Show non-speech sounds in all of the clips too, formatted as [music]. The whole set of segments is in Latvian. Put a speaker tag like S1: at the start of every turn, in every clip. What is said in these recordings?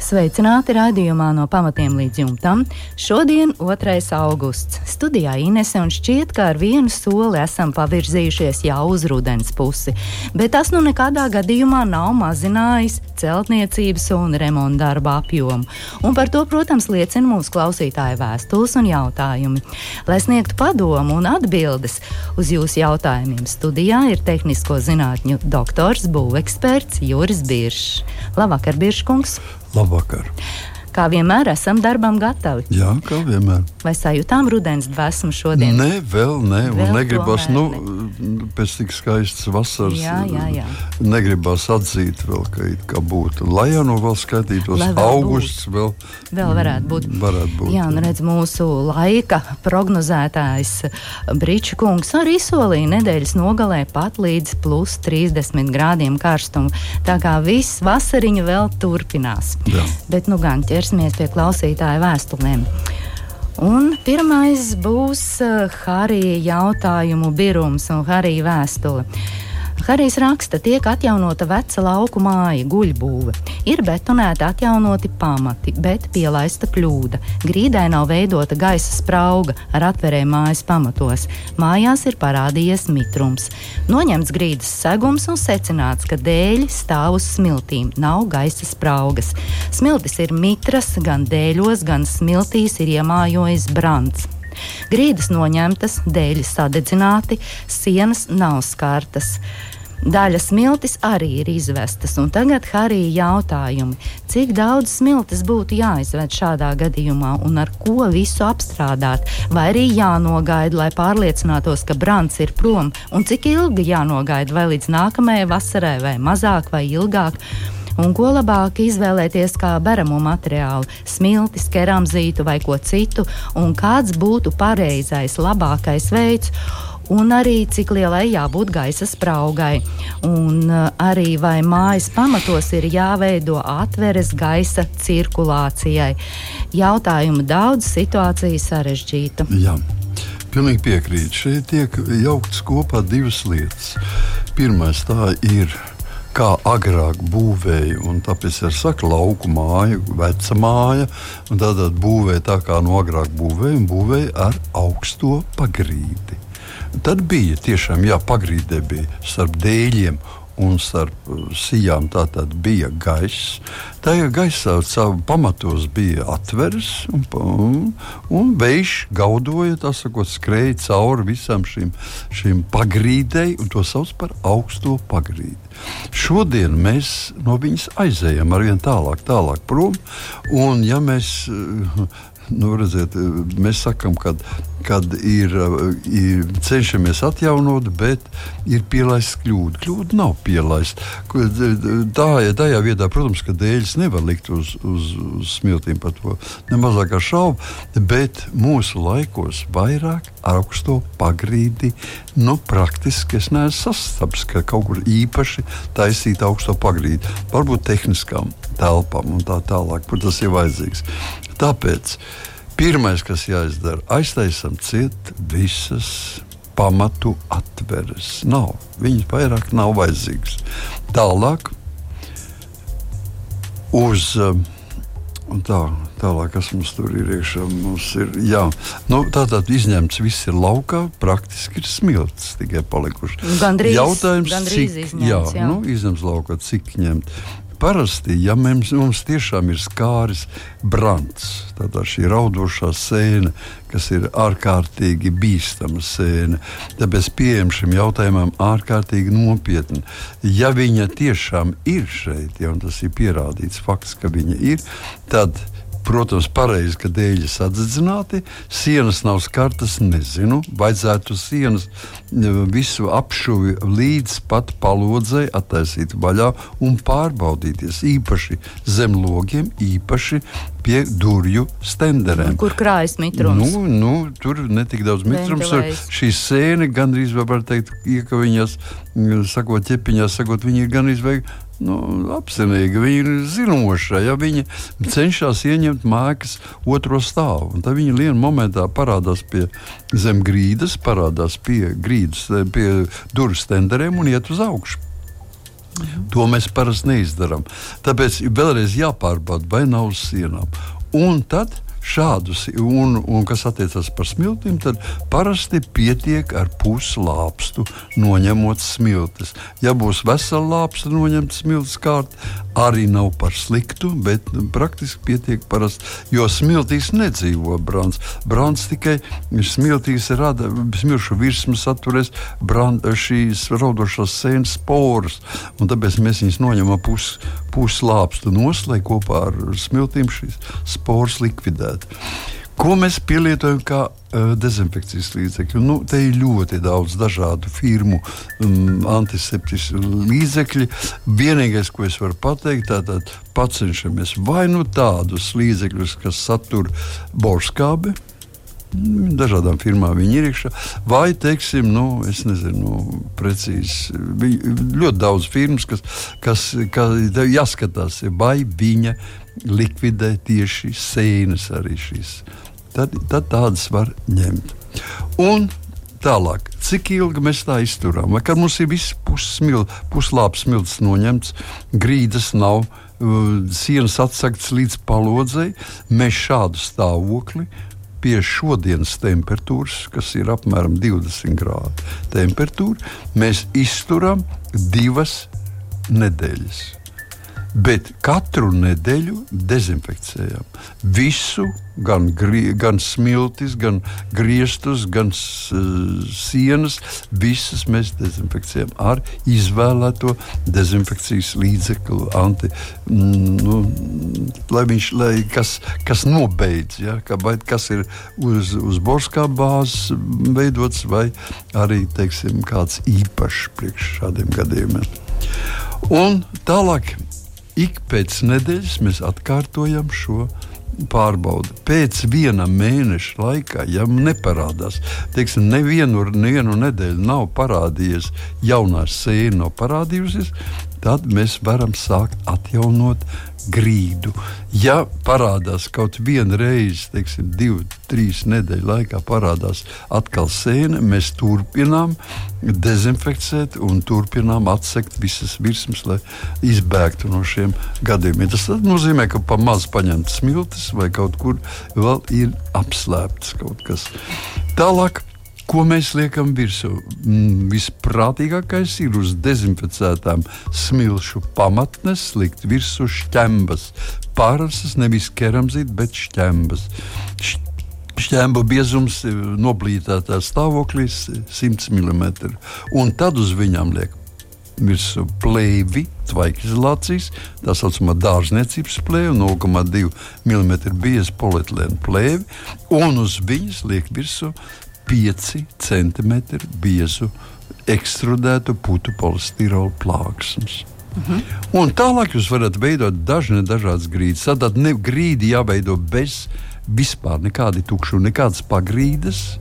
S1: Sveicināti raidījumā no pamatiem līdz jumtam. Šodien 2. augusts. Studijā Inese un šķiet, ka ar vienu soli esam pavirzījušies jau uz rudens pusi. Bet tas nu nekādā gadījumā nav mazinājis celtniecības un remonta darba apjomu. Un par to, protams, liecina mūsu klausītāju vēstules un jautājumi. Lai sniegtu padomu un atbildes uz jūsu jautājumiem, studijā ir tehnisko zinātņu doktors, būveksperts Juris Biršs. Labvakar, Birškungs!
S2: Labvakar!
S1: Kā vienmēr esam darbam gatavi.
S2: Jā, kā vienmēr.
S1: Vai sajūtām rudens dvēsmu šodien?
S2: Nē, vēl nē,
S1: Vēl
S2: un negribas, nu,
S1: tomēr
S2: pēc tik skaistas vasaras.
S1: Jā, jā, jā.
S2: Negribas atzīt vēl, ka it kā būtu. Lai jau nu vēl skaitītos,
S1: Lai vēl
S2: augusts vēl,
S1: Vēl varētu būt.
S2: varētu būt.
S1: Jā, nu redz, mūsu laika prognozētājs Brīča kungs arī solīja nedēļas nogalē pat līdz plus 30 grādiem karstumu. Tā kā viss vasariņa vēl turpinās.
S2: Jā.
S1: Bet nu gan ķersimies pie klausītāja vēstulēm. Un pirmais būs uh, Harija jautājumu birums un Harija vēstule. Harijs raksta, tiek atjaunota veca lauku māja, guļbūve. Ir betonēti atjaunoti pamati, bet pielaista kļūda. Grīdai nav veidota gaisa sprauga ar atverēm mājas pamatos. Mājās ir parādījies mitrums. Noņemts grīdas segums un secināts, ka dēļi stāv uz smiltīm, nav gaisa spraugas. Smiltis ir mitras, gan dēļos, gan smiltīs ir iemājojis brants. Grīdas noņemtas, dēļi sadedzināti, sienas nav skartas. Daļa smiltis arī ir izvestas, un tagad Harija jautājumi, cik daudz smiltis būtu jāizved šādā gadījumā un ar ko visu apstrādāt, vai arī jānogaida, lai pārliecinātos, ka brants ir prom, un cik ilgi jānogaida, vai līdz nākamajai vasarai, vai mazāk vai ilgāk. Un ko labāk izvēlēties kā beramo materiālu, smiltis, keramzītu vai ko citu, un kāds būtu pareizais, labākais veids, un arī cik lielai jābūt gaisa spraugai. Un uh, arī vai mājas pamatos ir jāveido atveres gaisa cirkulācijai. Jautājumu daudz, situācija sarežģīta.
S2: Jā. Pilnīgi piekrītu. Šeit tiek jauktas kopā divas lietas. Pirmais tā ir kā agrāk būvēja, un tāpēc ir saka, lauku māja, veca māja. Tātad būvēja tā kā no agrāk būvēja, un būvēja ar augsto pagrīdi. Tad bija tiešām jā, pagrīdē bija starp dēļiem. Un starp uh, sijām tā tad bija gaiss. Tajā gaisā savu pamatos bija atveres, un, un, un vējš gaudoja, tā sakot, skrēja cauri visam šīm, šīm pagrīdei, un to sauc par augsto pagrīdi. Šodien mēs no viņas aizējām ar vien tālāk, tālāk prom. Un, ja mēs uh, nu, redziet, mēs sakām, ka kad ir, ir cenšamies atjaunot, bet ir pielaista kļūda. Kļūda nav pielaista. Tā tajā vietā, protams, ka dēļas nevar likt uz, uz, uz smiltīm par to nemazākā šauba, bet mūsu laikos vairāk augsto pagrīdi, nu, praktiski es neesmu sastaps, ka kaut kur īpaši taisīt augsto pagrīdi. Varbūt tehniskām telpām un tā tālāk, kur tas ir vajadzīgs. Tāpēc pirmais, kas jāizdara, aiztaisam ciet visas pamatu atveres. Nav. Viņas vairāk nav vajadzīgas. Tālāk uz. Un tā, tālāk, kas mums tur ir iekšā, mums ir. Jā, nu, tātad izņemts viss ir laukā, praktiski ir smilts tikai palikuši.
S1: Gandrīz,
S2: Jautājums,
S1: gandrīz
S2: cik,
S1: izņemts,
S2: jā,
S1: jā.
S2: Nu, izņemts laukā, cik ņemt. Parasti, ja mums, mums tiešām ir skāris brants, tad šī raudošā sēne, kas ir ārkārtīgi bīstama sēne, tāpēc pieejam šim jautājumam ārkārtīgi nopietni. Ja viņa tiešām ir šeit, ja tas ir pierādīts fakts, ka viņa ir, tad Protams, pareizi, ka dēļi sadedzināti, sienas nav skartas, nezinu. Vajadzētu sienas visu apšuvi līdz pat palodzei attaisīt vaļā un pārbaudīties. Īpaši zem logiem, īpaši pie durvju stenderēm.
S1: Kur krājas mitrums?
S2: Nu, nu, tur netik daudz mitrums. Šī sēne gandrīz var teikt, iekaviņās, sakot, ķepiņās, sakot, viņi ir gandrīz vai nu, apzinīgi, viņi ir zinoši. Ja viņi cenšas ieņemt mākslas otro stāvu, tad viņi vienā momentā parādās pie zem grīdas, parādās pie grīdas, pie durvju stenderiem un iet uz augšu. Mhm. To mēs parasti neizdarām. Tāpēc vēlreiz jāpārbauda, vai nav uz sienām. Un tad šādus, un, un kas attiecas par smiltīm, tad parasti pietiek ar puslāpstu noņemot smiltis. Ja būs vesela lāpsta noņemta smilts kārt, arī nav par sliktu, bet praktiski pietiek parasti, jo smiltīs nedzīvo brāns. Brāns tikai smiltīs rada smilšu virsmu saturēs brān, šīs raudošās sēnes sporas, un tāpēc mēs viņus noņemam pus, puslāpstu nos, lai kopā ar smiltīm šīs sporas likvidētu. Ko mēs pielietojam kā uh, dezinfekcijas līdzekļu? Nu, te ir ļoti daudz dažādu firmu um, antiseptisku līdzekļu. Vienīgais, ko es varu pateikt, tātad pacenšamies vai nu tādus līdzekļus, kas satur borskābi. Mm, dažādām firmām viņi ir iekšā. Vai, teiksim, nu, es nezinu, nu, precīzi. Ļoti daudz firmas, kas, kas, kas jāskatās, vai viņa likvidē tieši sēnes arī šīs tad, tad tādas var ņemt. Un tālāk, cik ilgi mēs tā izturām? Vai mums ir viss puslāps smilts noņemts, grīdas nav, uh, sienas atsaktas līdz palodzei, mēs šādu stāvokli pie šodienas temperatūras, kas ir apmēram 20 grādu temperatūra, mēs izturam divas nedēļas bet katru nedēļu dezinfekcijām. Visu, gan, grie, gan smiltis, gan griestus, gan uh, sienas, visas mēs dezinfekcijām ar izvēlēto dezinfekcijas līdzekli, anti, mm, nu, lai viņš, lai kas, kas nobeidz, ja, ka, vai kas ir uz, uz borskā bāzes veidots, vai arī, teiksim, kāds īpašs priekš šādiem gadījumiem. Un tālāk ik pēc nedēļas mēs atkārtojam šo pārbaudi. Pēc viena mēneša laikā, ja neparādās, teiksim, nevienu, nevienu nedēļu nav parādījies jaunā sēne, nav parādījusies, tad mēs varam sākt atjaunot grīdu. Ja parādās kaut viena reize, teiksim, divu, trīs nedēļu laikā, parādās atkal sēne, mēs turpinām dezinficēt un turpinām atsekt visas virsmas, lai izbēgtu no šiem gadījumiem. Tas nozīmē, ka pa maz paņemt smiltis vai kaut kur vēl ir apslēpts kaut kas. Tālāk Ko mēs liekam virsū? Mm, visprātīgākais ir uz dezinficētām smilšu pamatnes likt virsū šķembas. Pārsas nevis keramzīta, bet šķembas. Šķēmu biezums noblīdētā stāvoklī 100 mm. Un tad uz viņām liek virsū plēvi, tvaikizolācijas, tā saucamā dārzniecības plēve, 0,2 mm bieza polietilēna plēve, un uz viņas liek virsū 5 cm biezu ekstrudētu putu polistirolu plāksnes. Mhm. -huh. Un tālāk jūs varat veidot dažne dažādas grīdas. Tad grīdi jāveido bez vispār nekāda tukšuma, nekādas pagrīdes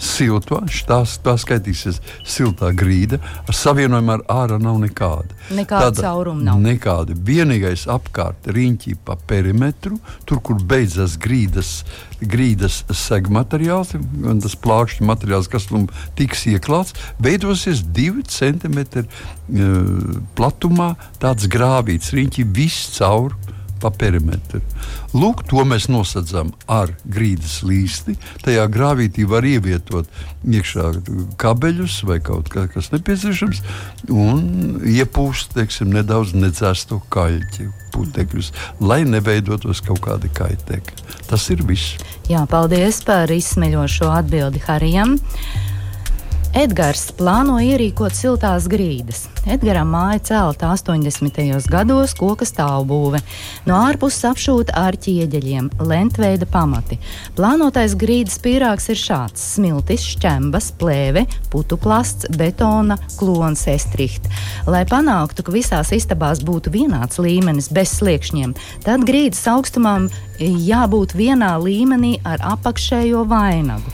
S2: silto, tās, tā skaitīsies siltā grīda, ar savienojumu ar ārā nav nekāda.
S1: Nekāda cauruma nav.
S2: Nekāda. Vienīgais apkārt riņķī pa perimetru, tur, kur beidzas grīdas, grīdas segmateriāls, un tas plākšņa materiāls, kas tam tiks ieklāts, veidosies divi centimetri uh, platumā tāds grāvīts riņķī viss caur pa perimetru. Lūk, to mēs nosacām ar grīdas līsti. Tajā grāvītī var ievietot iekšā kabeļus vai kaut kā, kas nepieciešams, un iepūst teiksim, nedaudz nedzēsto kaļķi. Putekļus, lai neveidotos kaut kādi kaitēkļi. Tas ir viss.
S1: Jā, paldies par izsmeļošo atbildi Harijam. Edgars plāno ierīkot siltās grīdas. Edgars māja celta 80. gados koka stāvbūve. No ārpuses apšūta ar ķieģeļiem, lentveida pamati. Plānotais grīdas pīrāgs ir šāds - smiltis, šķembas, plēve, putu plasts, betona, klons, estriht. Lai panāktu, ka visās istabās būtu vienāds līmenis bez sliekšņiem, tad grīdas augstumam jābūt vienā līmenī ar apakšējo vainagu.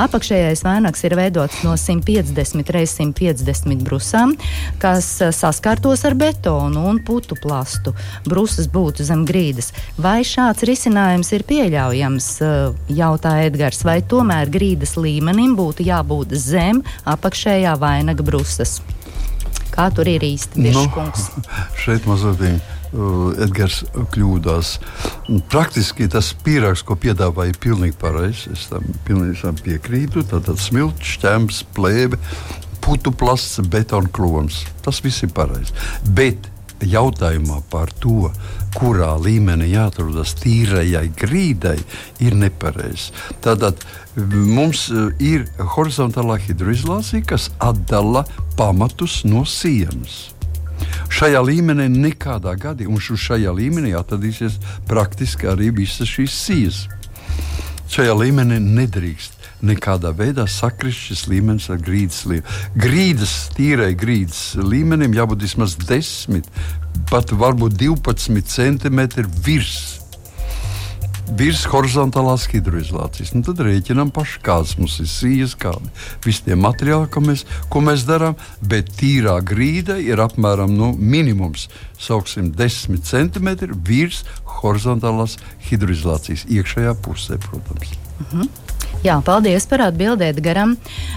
S1: Apakšējais vainags ir veidots no 150 x 150 brusām, kas eh, saskartos ar betonu un putu plastu. Brusas būtu zem grīdas. Vai šāds risinājums ir pieļaujams, eh, jautā Edgars, vai tomēr grīdas līmenim būtu jābūt zem apakšējā vainaga brusas? Kā tur ir īsti?
S2: Nu, [laughs] šeit mazliet Edgars kļūdās. Praktiski tas pīrāgs, ko piedāvāja, ir pilnīgi pareizs. Es tam pilnīgi piekrītu. Tātad smilts, šķēms, plēve, putu plasts, betona klons. Tas viss ir pareizi. Bet jautājumā par to, kurā līmenī jāatrodas tīrajai grīdai, ir nepareizi. Tātad mums uh, ir horizontālā hidroizolācija, kas atdala pamatus no sienas. Šajā līmenī nekādā gadījumā, un šajā līmenī atradīsies praktiski arī visas šīs sijas. Šajā līmenī nedrīkst nekādā veidā sakrist šis līmenis ar grīdas līmeni. Grīdas, tīrai grīdas līmenim jābūt vismaz 10, pat varbūt 12 centimetri virs virs horizontālās hidroizolācijas. Nu, tad rēķinām paši, kādas mums ir sijas, kādi visi tie materiāli, ko mēs, ko mēs darām. Bet tīrā grīda ir apmēram nu, minimums, sauksim, 10 cm virs horizontālās hidroizolācijas iekšējā pusē, protams.
S1: Mhm. Jā, paldies par atbildēt garam.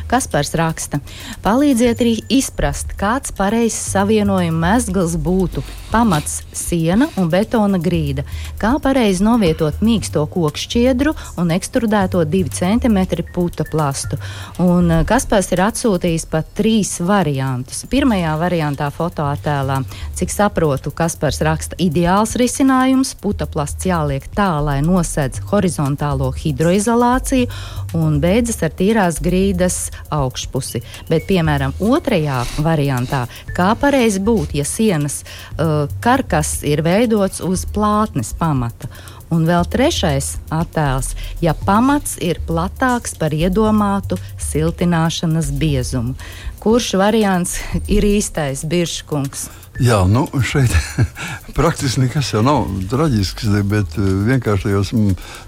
S1: Kaspars raksta, palīdziet arī izprast, kāds pareizs savienojuma mezgls būtu pamats siena un betona grīda. Kā pareizi novietot mīksto koku šķiedru un ekstrudēto 2 cm puta plastu. Un eh, Kaspars ir atsūtījis pat trīs variantus. Pirmajā variantā fotoattēlā, cik saprotu, Kaspars raksta ideāls risinājums, puta plasts jāliek tā, lai nosedz horizontālo hidroizolāciju un beidzas ar tīrās grīdas augšpusi. Bet, piemēram, otrajā variantā, kā pareizi būtu, ja sienas uh, karkas ir veidots uz plātnes pamata. Un vēl trešais attēls, ja pamats ir platāks par iedomātu siltināšanas biezumu. Kurš variants ir īstais, Biržkungs?
S2: Jā, nu šeit [laughs] praktiski nekas jau nav traģisks, bet eh, vienkārši tajos,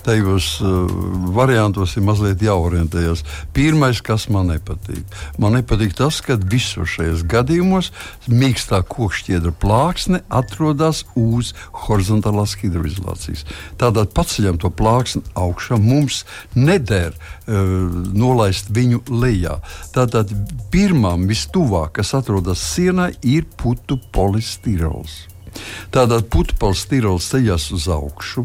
S2: tajos uh, variantos ir mazliet jāorientējas. Pirmais, kas man nepatīk, man nepatīk tas, ka visos šajos gadījumos mīkstā kokšķiedra plāksne atrodas uz horizontālās hidroizolācijas. Tādēļ paceļam to plāksni augšā. Mums neder uh, nolaist viņu lejā. Tātad pirmām vistuvāk, kas atrodas sienai, ir putu polistirols. Tādā putekļa ceļās uz augšu.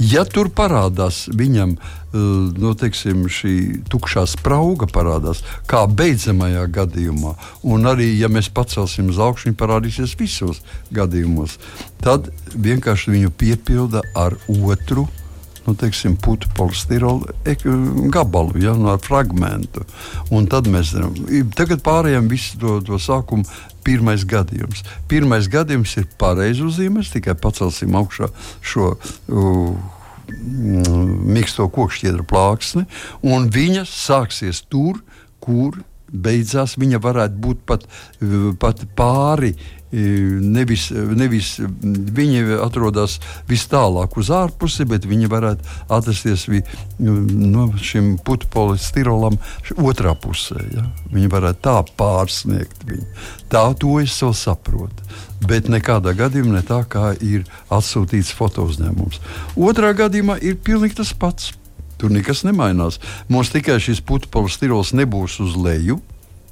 S2: Ja tur parādās viņam uh, nu, teiksim, šī tukšā sprauga, parādās, kā beidzamajā gadījumā, un arī, ja mēs pacelsim uz augšu, viņa parādīsies visos gadījumos, tad vienkārši viņu piepilda ar otru nu, teiksim, putu polistirola gabalu, ja, no nu, fragmentu. Un tad mēs tagad pārējām visu to, to sākumu. Pirmais gadījums. Pirmais gadījums ir pareizi uzzīmēts, tikai pacelsim augšā šo uh, mīksto kokšķiedra plāksni, un viņa sāksies tur, kur beidzās. Viņa varētu būt pat, pat pāri nevis, nevis viņi atrodas vis tālāk uz ārpusi, bet viņi varētu atrasties vi, no šim putekļa otrā pusē. Ja? Viņi varētu tā pārsniegt viņu. Tā to es vēl saprotu. Bet nekādā gadījumā ne tā, kā ir atsūtīts foto uzņēmums. Otrā gadījumā ir pilnīgi tas pats. Tur nekas nemainās. Mums tikai šis putekļa stirols nebūs uz leju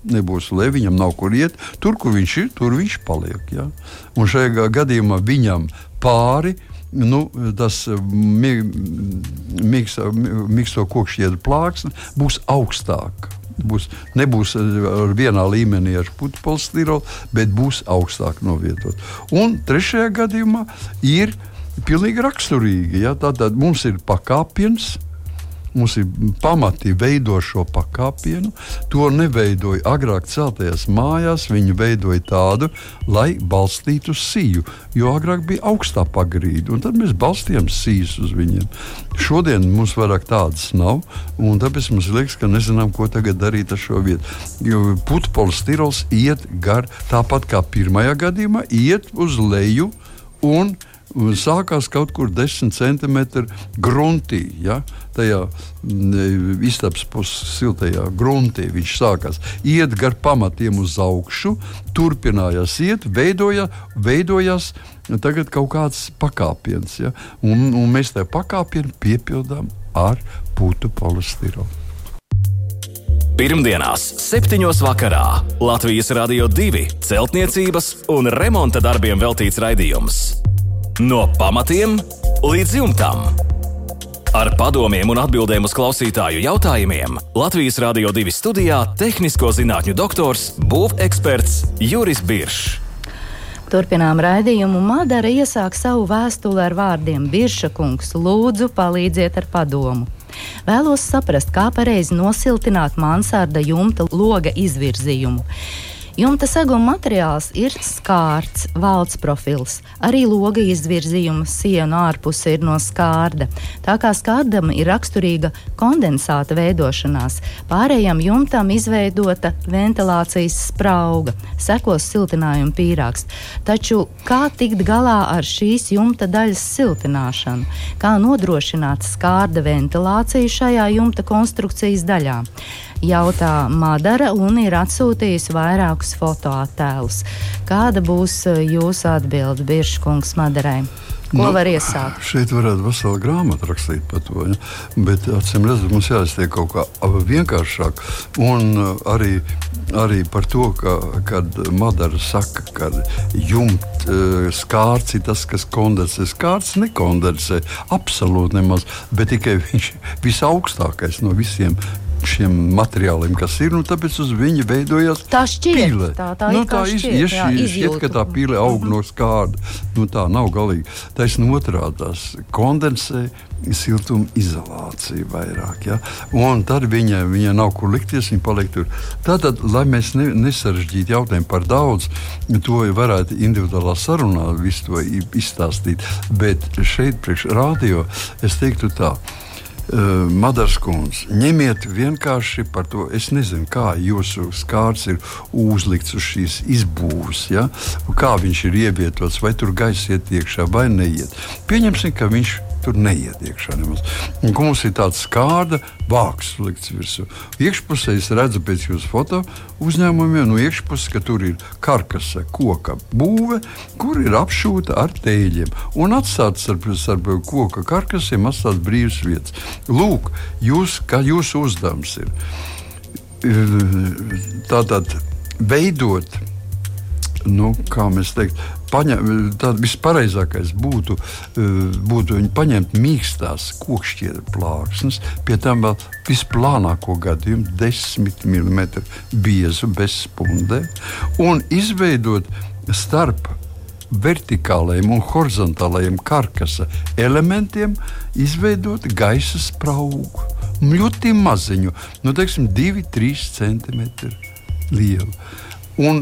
S2: nebūs leja, viņam nav kur iet. Tur, kur viņš ir, tur viņš paliek. Ja? Un šajā gadījumā viņam pāri. Nu, tas mīksto kokšķiedra plāksne būs augstāka. Būs, nebūs ar vienā līmenī ar putekļu, bet būs augstāk novietot. Un trešajā gadījumā ir pilnīgi raksturīgi. Ja? Tātad mums ir pakāpiens, mums ir pamati veido šo pakāpienu. To neveidoja agrāk celtajās mājās, viņi veidoja tādu, lai balstītu siju, jo agrāk bija augstā pagrīde, un tad mēs balstījām sijas uz viņiem. Šodien mums vairāk tādas nav, un tāpēc mums liekas, ka nezinām, ko tagad darīt ar šo vietu. Jo putekļi iet gar, tāpat kā pirmajā gadījumā, iet uz leju un sākās kaut kur 10 centimetri gruntī. Ja? Tajā mm, istabas puses siltajā gruntī viņš sākās. Iet gar pamatiem uz augšu, turpinājās iet, veidoja, veidojās tagad kaut kāds pakāpiens. Ja? Un, un mēs tajā pakāpienu piepildām ar putu polistirolu.
S3: Pirmdienās, 7. vakarā Latvijas Rādio 2 celtniecības un remonta darbiem veltīts raidījums. No pamatiem līdz jumtam. Ar padomiem un atbildēm uz klausītāju jautājumiem Latvijas Rādio 2 studijā - tehnisko zinātņu doktors, būveksperts Juris Biršs.
S1: Turpinām raidījumu. Madara iesāk savu vēstuli ar vārdiem: Birša kungs, lūdzu, palīdziet ar padomu. Vēlos saprast, kā pareizi nosiltināt mansarda jumta loga izvirzījumu. Jumta seguma materiāls ir skārts, valsts profils. Arī loga izvirzījuma sienu ārpuse ir no skārda. Tā kā skārdam ir raksturīga kondensāta veidošanās, pārējām jumtam izveidota ventilācijas sprauga, sekos siltinājuma pīrāgs. Taču kā tikt galā ar šīs jumta daļas siltināšanu? Kā nodrošināt skārda ventilāciju šajā jumta konstrukcijas daļā? Jautā Madara un ir atsūtījusi vairākus fotoattēlus. Kāda būs eh, jūsu atbilde Biržkungs Madarai? Ko nu, var iesākt?
S2: Šeit varētu veselu grāmatu rakstīt par to. Ja? Bet, acīm redzot, mums jāiztiek kaut kā vienkāršāk. Un arī, arī par to, ka, kad Madara saka, ka jumta uh, skārts ir tas, kas kondensē. Skārts nekondensē absolūti nemaz, bet tikai viņš ir visaugstākais no visiem šiem materiāliem, kas ir. Nu, tāpēc uz viņa veidojās
S1: tā šķiet, pīle. Tā, tā,
S2: nu, tā iz,
S1: šķiet,
S2: iz, jā, šķiet, ka tā pīle aug no skārda. Nu, tā nav galīgi. Taisnība otrādi tās kondensē. Siltuma izolācija vairāk. Ja? Un tad viņai, viņai nav kur likties, viņa paliek tur. Tātad, lai mēs ne, nesarežģītu jautājumu par daudz, to varētu individuālā sarunā visu to izstāstīt. Bet šeit, priekš rādio, es teiktu tā. Uh, Madars kundze, ņemiet vienkārši par to. Es nezinu, kā jūsu skārs ir uzlikts uz šīs izbūves, ja? kā viņš ir ievietots, vai tur gaisa iet iekšā vai neiet. Pieņemsim, ka viņš tur neiet iekšā nemaz. Un, mums ir tāds skārda vāks likts virsū. Iekšpusē es redzu pēc jūsu foto uzņēmumiem, no iekšpuses, ka tur ir karkasa, koka būve, kur ir apšūta ar tēļiem. Un atstāts ar, ar koka karkasiem, atstāts brīvs vietas. Lūk, jūs, kā jūsu uzdevums ir tātad veidot, nu, kā mēs teiktu, paņem, tad vispareizākais būtu, eh, būtu viņu paņemt mīkstās kokšķiera plāksnes, pie tam vēl visplānāko gadījumu, 10 mm biezu bez spundē, un izveidot starp vertikālajiem un horizontālajiem karkasa elementiem, izveidot gaisa spraugu. Ļoti maziņu, nu, teiksim, 2-3 cm lielu un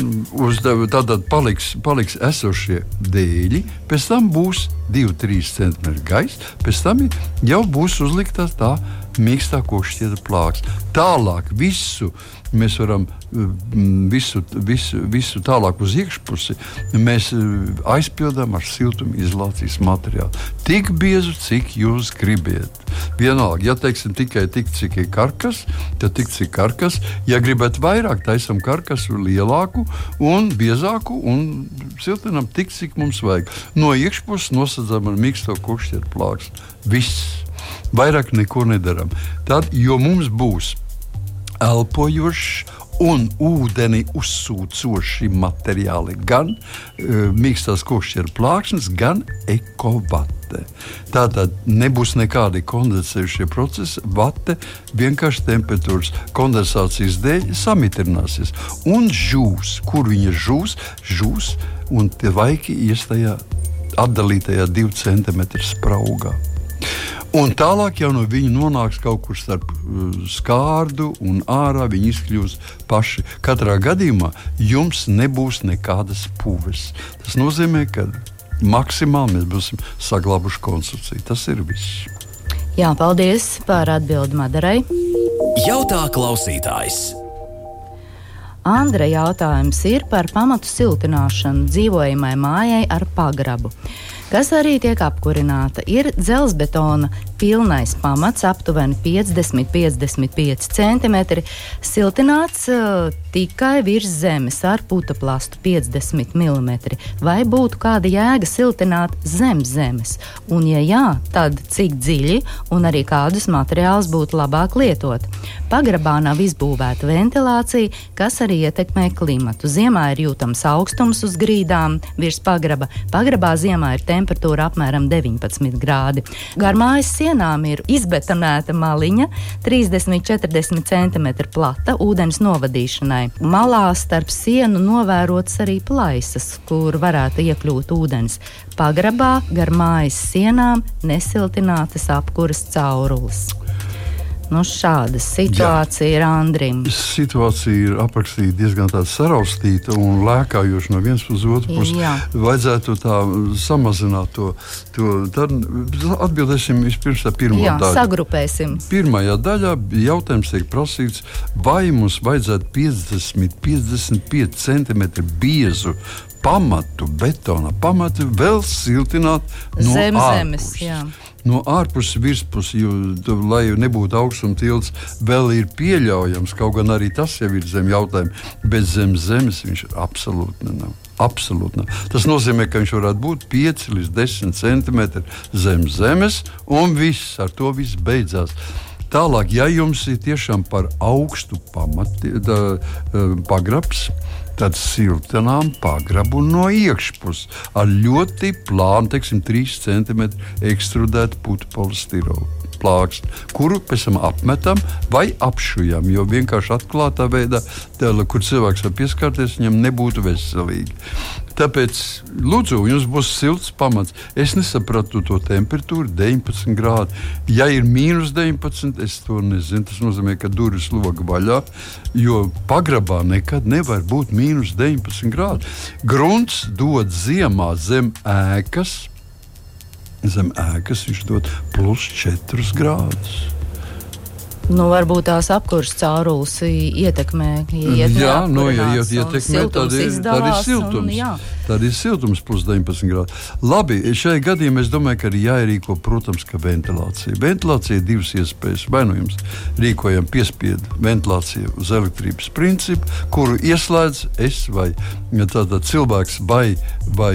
S2: tātad paliks, paliks esošie dēļi, pēc tam būs 2-3 cm gaisa, pēc tam jau būs uzlikta tā mīkstā kokšķieta plāks. Tālāk visu mēs varam mm, visu, visu, visu tālāk uz iekšpusi, mēs eh, aizpildām ar siltumizolācijas materiālu. Tik biezu, cik jūs gribat. Vienalga, ja teiksim tikai tik, cik ir karkas, tad tik cik karkas. Ja gribat vairāk, taisam karkasu lielāku un biezāku un siltinam tik, cik mums vajag. No iekšpuses nosacām ar mīksto kokšķietu plāksni. Viss. Vairāk neko nedaram. Tad, jo mums būs elpojošs un ūdeni uzsūcoši materiāli, gan uh, mīkstās košķera plāksnes, gan ekovate. Tātad nebūs nekādi kondensējušie procesi, vate vienkārši temperatūras kondensācijas dēļ samītrināsies un žūs. Kur viņa žūs? Žūs un tie vaiki ies tajā atdalītajā divu centimetru spraugā. Un tālāk jau no viņa nonāks kaut kur starp uh, skārdu un ārā. Viņi izkļūs paši. Katrā gadījumā jums nebūs nekādas puves. Tas nozīmē, ka maksimāli mēs būsim saglabājuši konstrukciju. Tas ir viss.
S1: Jā, paldies par atbildi Madarai.
S3: Jautā klausītājs.
S1: Andra jautājums ir par pamatu siltināšanu dzīvojamai mājai ar pagrabu kas arī tiek apkurināta. Ir dzelzbetona pilnais pamats, aptuveni 50-55 cm, siltināts uh, tikai virs zemes ar putekļu 50 mm. Vai būtu kāda jēga siltināt zem zemes? Un, ja jā, tad cik dziļi un arī kādus materiālus būtu labāk lietot? Pagrabā nav izbūvēta ventilācija, kas arī ietekmē klimatu. Ziemā ir jūtams augstums uz grīdām virs pagraba. Pagrabā ziemā ir temperatūra apmēram 19 grādi. Gar mājas sienām ir izbetonēta maliņa, 30-40 cm plata ūdens novadīšanai. Malā starp sienu novērots arī plaisas, kur varētu iekļūt ūdens. Pagrabā gar mājas sienām nesiltinātas apkuras caurules. Nu, šāda situācija Jā. ir Andrim.
S2: Situācija ir aprakstīta diezgan saraustīta un lēkājoša no vienas puses, otras puses. Jā. Vajadzētu tā samazināt to. to tad atbildēsim vispirms tā pirmā Jā,
S1: daļa. Sagrupēsim.
S2: Pirmajā daļā jautājums tiek prasīts, vai mums vajadzētu 50, 55 cm biezu pamatu, betona pamatu vēl siltināt no Zem zemes. Jā no ārpuses virspuses, jo, lai nebūtu augstuma tilts, vēl ir pieļaujams. Kaut gan arī tas jau ir zem jautājuma, bet zem zemes viņš absolūti nav. Absolūti. Nav. Tas nozīmē, ka viņš varētu būt 5 līdz 10 centimetri zem zemes, un viss ar to viss beidzās. Tālāk, ja jums ir tiešām par augstu pamati, da, eh, pagrabs, tad siltinām pagrabu no iekšpuses ar ļoti plānu, teiksim, 3 cm ekstrudētu putu polistirolu plāksni, kuru pēc tam apmetam vai apšujam. Jo vienkārši atklātā veidā, tēla, kur cilvēks var pieskarties, viņam nebūtu veselīgi. Tāpēc, lūdzu, jums būs silts pamats. Es nesapratu to temperatūru, 19 grādi. Ja ir mīnus 19, es to nezinu. Tas nozīmē, ka durvis loga vaļā, jo pagrabā nekad nevar būt mīnus 19 grādi. Grunts dod ziemā zem ēkas, zem ēkas viņš dod plus 4 grādus.
S1: Nu, varbūt tās apkurses caurules ietekmē. Ja
S2: jā, no, nu, ja, ja ietekmē, tad ir, tad ir siltums. Un, jā. tad ir siltums plus 19 grādi. Labi, šajā gadījumā es domāju, ka ir jāierīko, protams, ka ventilācija. Ventilācija ir divas iespējas. Vai nu jums rīkojam piespiedu ventilāciju uz elektrības principu, kuru ieslēdz es vai cilvēks vai, vai,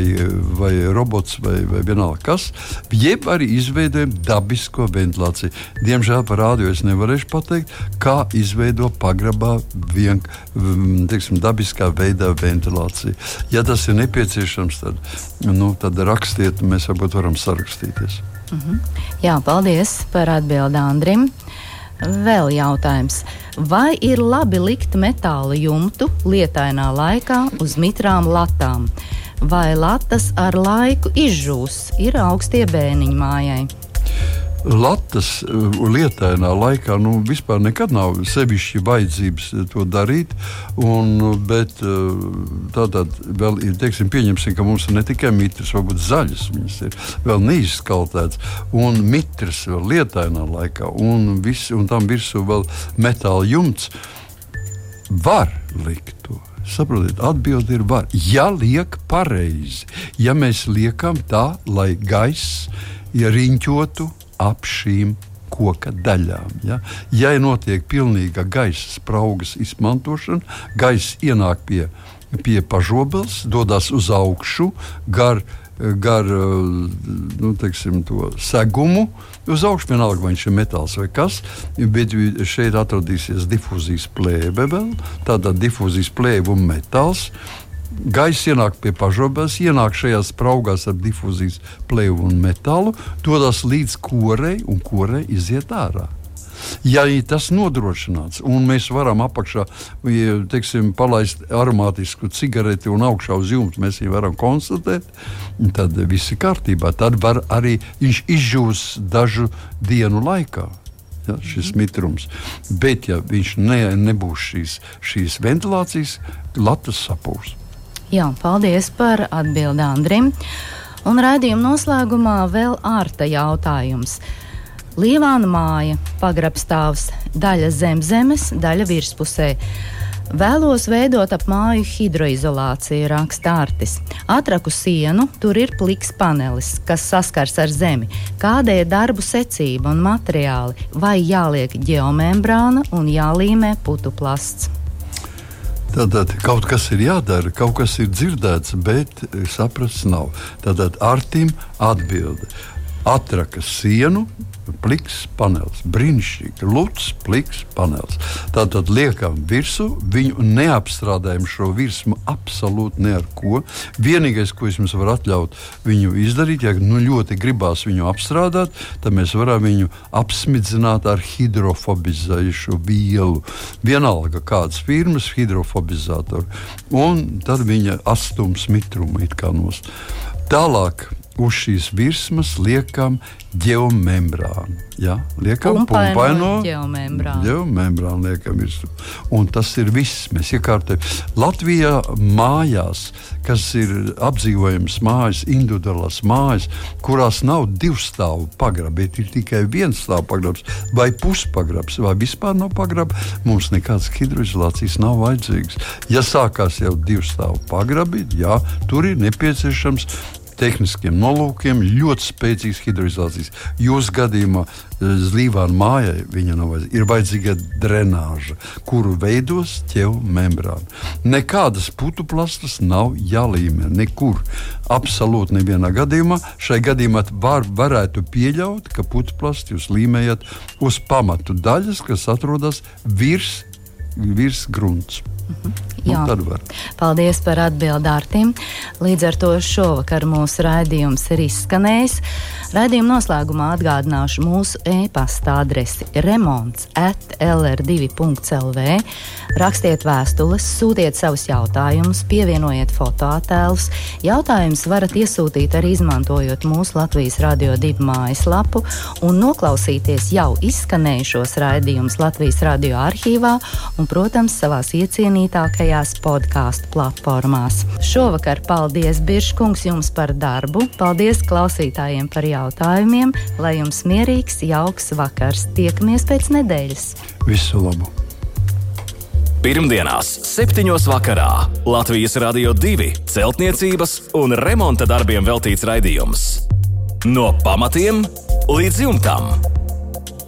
S2: vai robots vai, vai vienalga kas, jeb arī izveidojam dabisko ventilāciju. Diemžēl par rādio es nevarēšu vienkārši pateikt, kā izveidot pagrabā vien, teiksim, dabiskā veidā ventilāciju. Ja tas ir nepieciešams, tad, nu, tad rakstiet, mēs varbūt varam sarakstīties.
S1: Mm -hmm. Jā, paldies par atbildi Andrim. Vēl jautājums. Vai ir labi likt metāla jumtu lietainā laikā uz mitrām latām? Vai latas ar laiku izžūs, ir augstie bēniņi mājai?
S2: Latvijas uh, lietainā laikā nu, vispār nekad nav sevišķi vajadzības uh, to darīt. Un, uh, bet tātad vēl ir, teiksim, pieņemsim, ka mums ir ne tikai mitrs, varbūt zaļas, viņas ir vēl neizskaltētas, un mitrs vēl lietainā laikā, un, vis, un tam virsū vēl metāla jumts. Var likt to. Saprotiet, atbildi ir var. Ja liek pareizi, ja mēs liekam tā, lai gaiss ja riņķotu ap šīm koka daļām. Ja, ja notiek pilnīga gaisa spraugas izmantošana, gaisa ienāk pie, pie pažobels, dodas uz augšu, gar, gar nu, teiksim, segumu. Uz augšu vienalga, vai viņš ir metāls vai kas, bet šeit atradīsies difūzijas plēve vēl, tāda difūzijas plēve un metāls. Gaisa ienāk pie pašrobežas, ienāk šajās spraugās ar difūzijas plēvu un metālu, dodas līdz korei un korei iziet ārā. Ja tas nodrošināts, un mēs varam apakšā teiksim, palaist aromātisku cigareti un augšā uz jumta mēs viņu varam konstatēt, tad viss ir kārtībā. Tad var arī viņš izžūs dažu dienu laikā ja, šis mitrums. Bet, ja viņš ne, nebūs šīs, šīs ventilācijas, latas sapūs.
S1: Jā, paldies par atbildi Andrim. Un raidījuma noslēgumā vēl ārta jautājums. Līvāna māja, pagrabstāvs, daļa zem zemes, daļa virspusē. Vēlos veidot ap māju hidroizolāciju, raksta Artis. Atraku sienu, tur ir pliks panelis, kas saskars ar zemi. Kāda ir darbu secība un materiāli? Vai jāliek geomembrāna un jālīmē putu plasts?
S2: Tātad kaut kas ir jādara, kaut kas ir dzirdēts, bet saprasts nav. Tātad Artim atbildi atraka sienu, pliks panelis. Brīnišķīgi, lūks, pliks panelis. Tātad liekam virsmu, viņu neapstrādājam šo virsmu absolūti ne ar ko. Vienīgais, ko es jums varu atļaut viņu izdarīt, ja nu ļoti gribās viņu apstrādāt, tad mēs varam viņu apsmidzināt ar hidrofobizējušu vielu. Vienalga kādas firmas hidrofobizatoru. Un tad viņa astums mitrumu it kā nost. Tālāk uz šīs virsmas liekam geomembrānu. Ja? Liekam
S1: pumpaino
S2: geomembrānu. liekam virsmu. Un tas ir viss. Mēs iekārtojam Latvijā mājās, kas ir apdzīvojams mājas, individuālās mājas, kurās nav divu stāvu pagrabi, bet ir tikai viens stāvu pagrabs vai puspagrabs, vai vispār nav pagraba. Mums nekādas hidroizolācijas nav vajadzīgas. Ja sākās jau divu stāvu pagrabi, jā, tur ir nepieciešams tehniskiem nolūkiem ļoti spēcīgas hidroizolācijas. Jūsu gadījumā eh, Zlīvāna mājai viņa nav vajadzīga. Ir vajadzīga drenāža, kuru veidos ķēvu membrāna. Nekādas putu plasmas nav jālīmē nekur. Absolūti nevienā gadījumā. Šai gadījumā var, varētu pieļaut, ka putu plastu jūs līmējat uz pamatu daļas, kas atrodas virs, virs grunts.
S1: Mhm. Jā, nu, paldies par atbildi Dārtim. Līdz ar to šovakar mūsu raidījums ir izskanējis. Raidījuma noslēgumā atgādināšu mūsu e-pasta adresi remonds at lr2.lv. Rakstiet vēstules, sūtiet savus jautājumus, pievienojiet fotoattēlus. Jautājumus varat iesūtīt arī izmantojot mūsu Latvijas Radio 2 mājaslapu un noklausīties jau izskanējušos raidījumus Latvijas radio arhīvā un, protams, savās iecienījumās iecienītākajās podkāstu platformās. Šovakar paldies Biržkungs jums par darbu, paldies klausītājiem par jautājumiem, lai jums mierīgs, jauks vakars. Tiekamies pēc nedēļas.
S2: Visu labu!
S3: Pirmdienās, 7. vakarā Latvijas Rādio 2 celtniecības un remonta darbiem veltīts raidījums. No pamatiem līdz jumtam!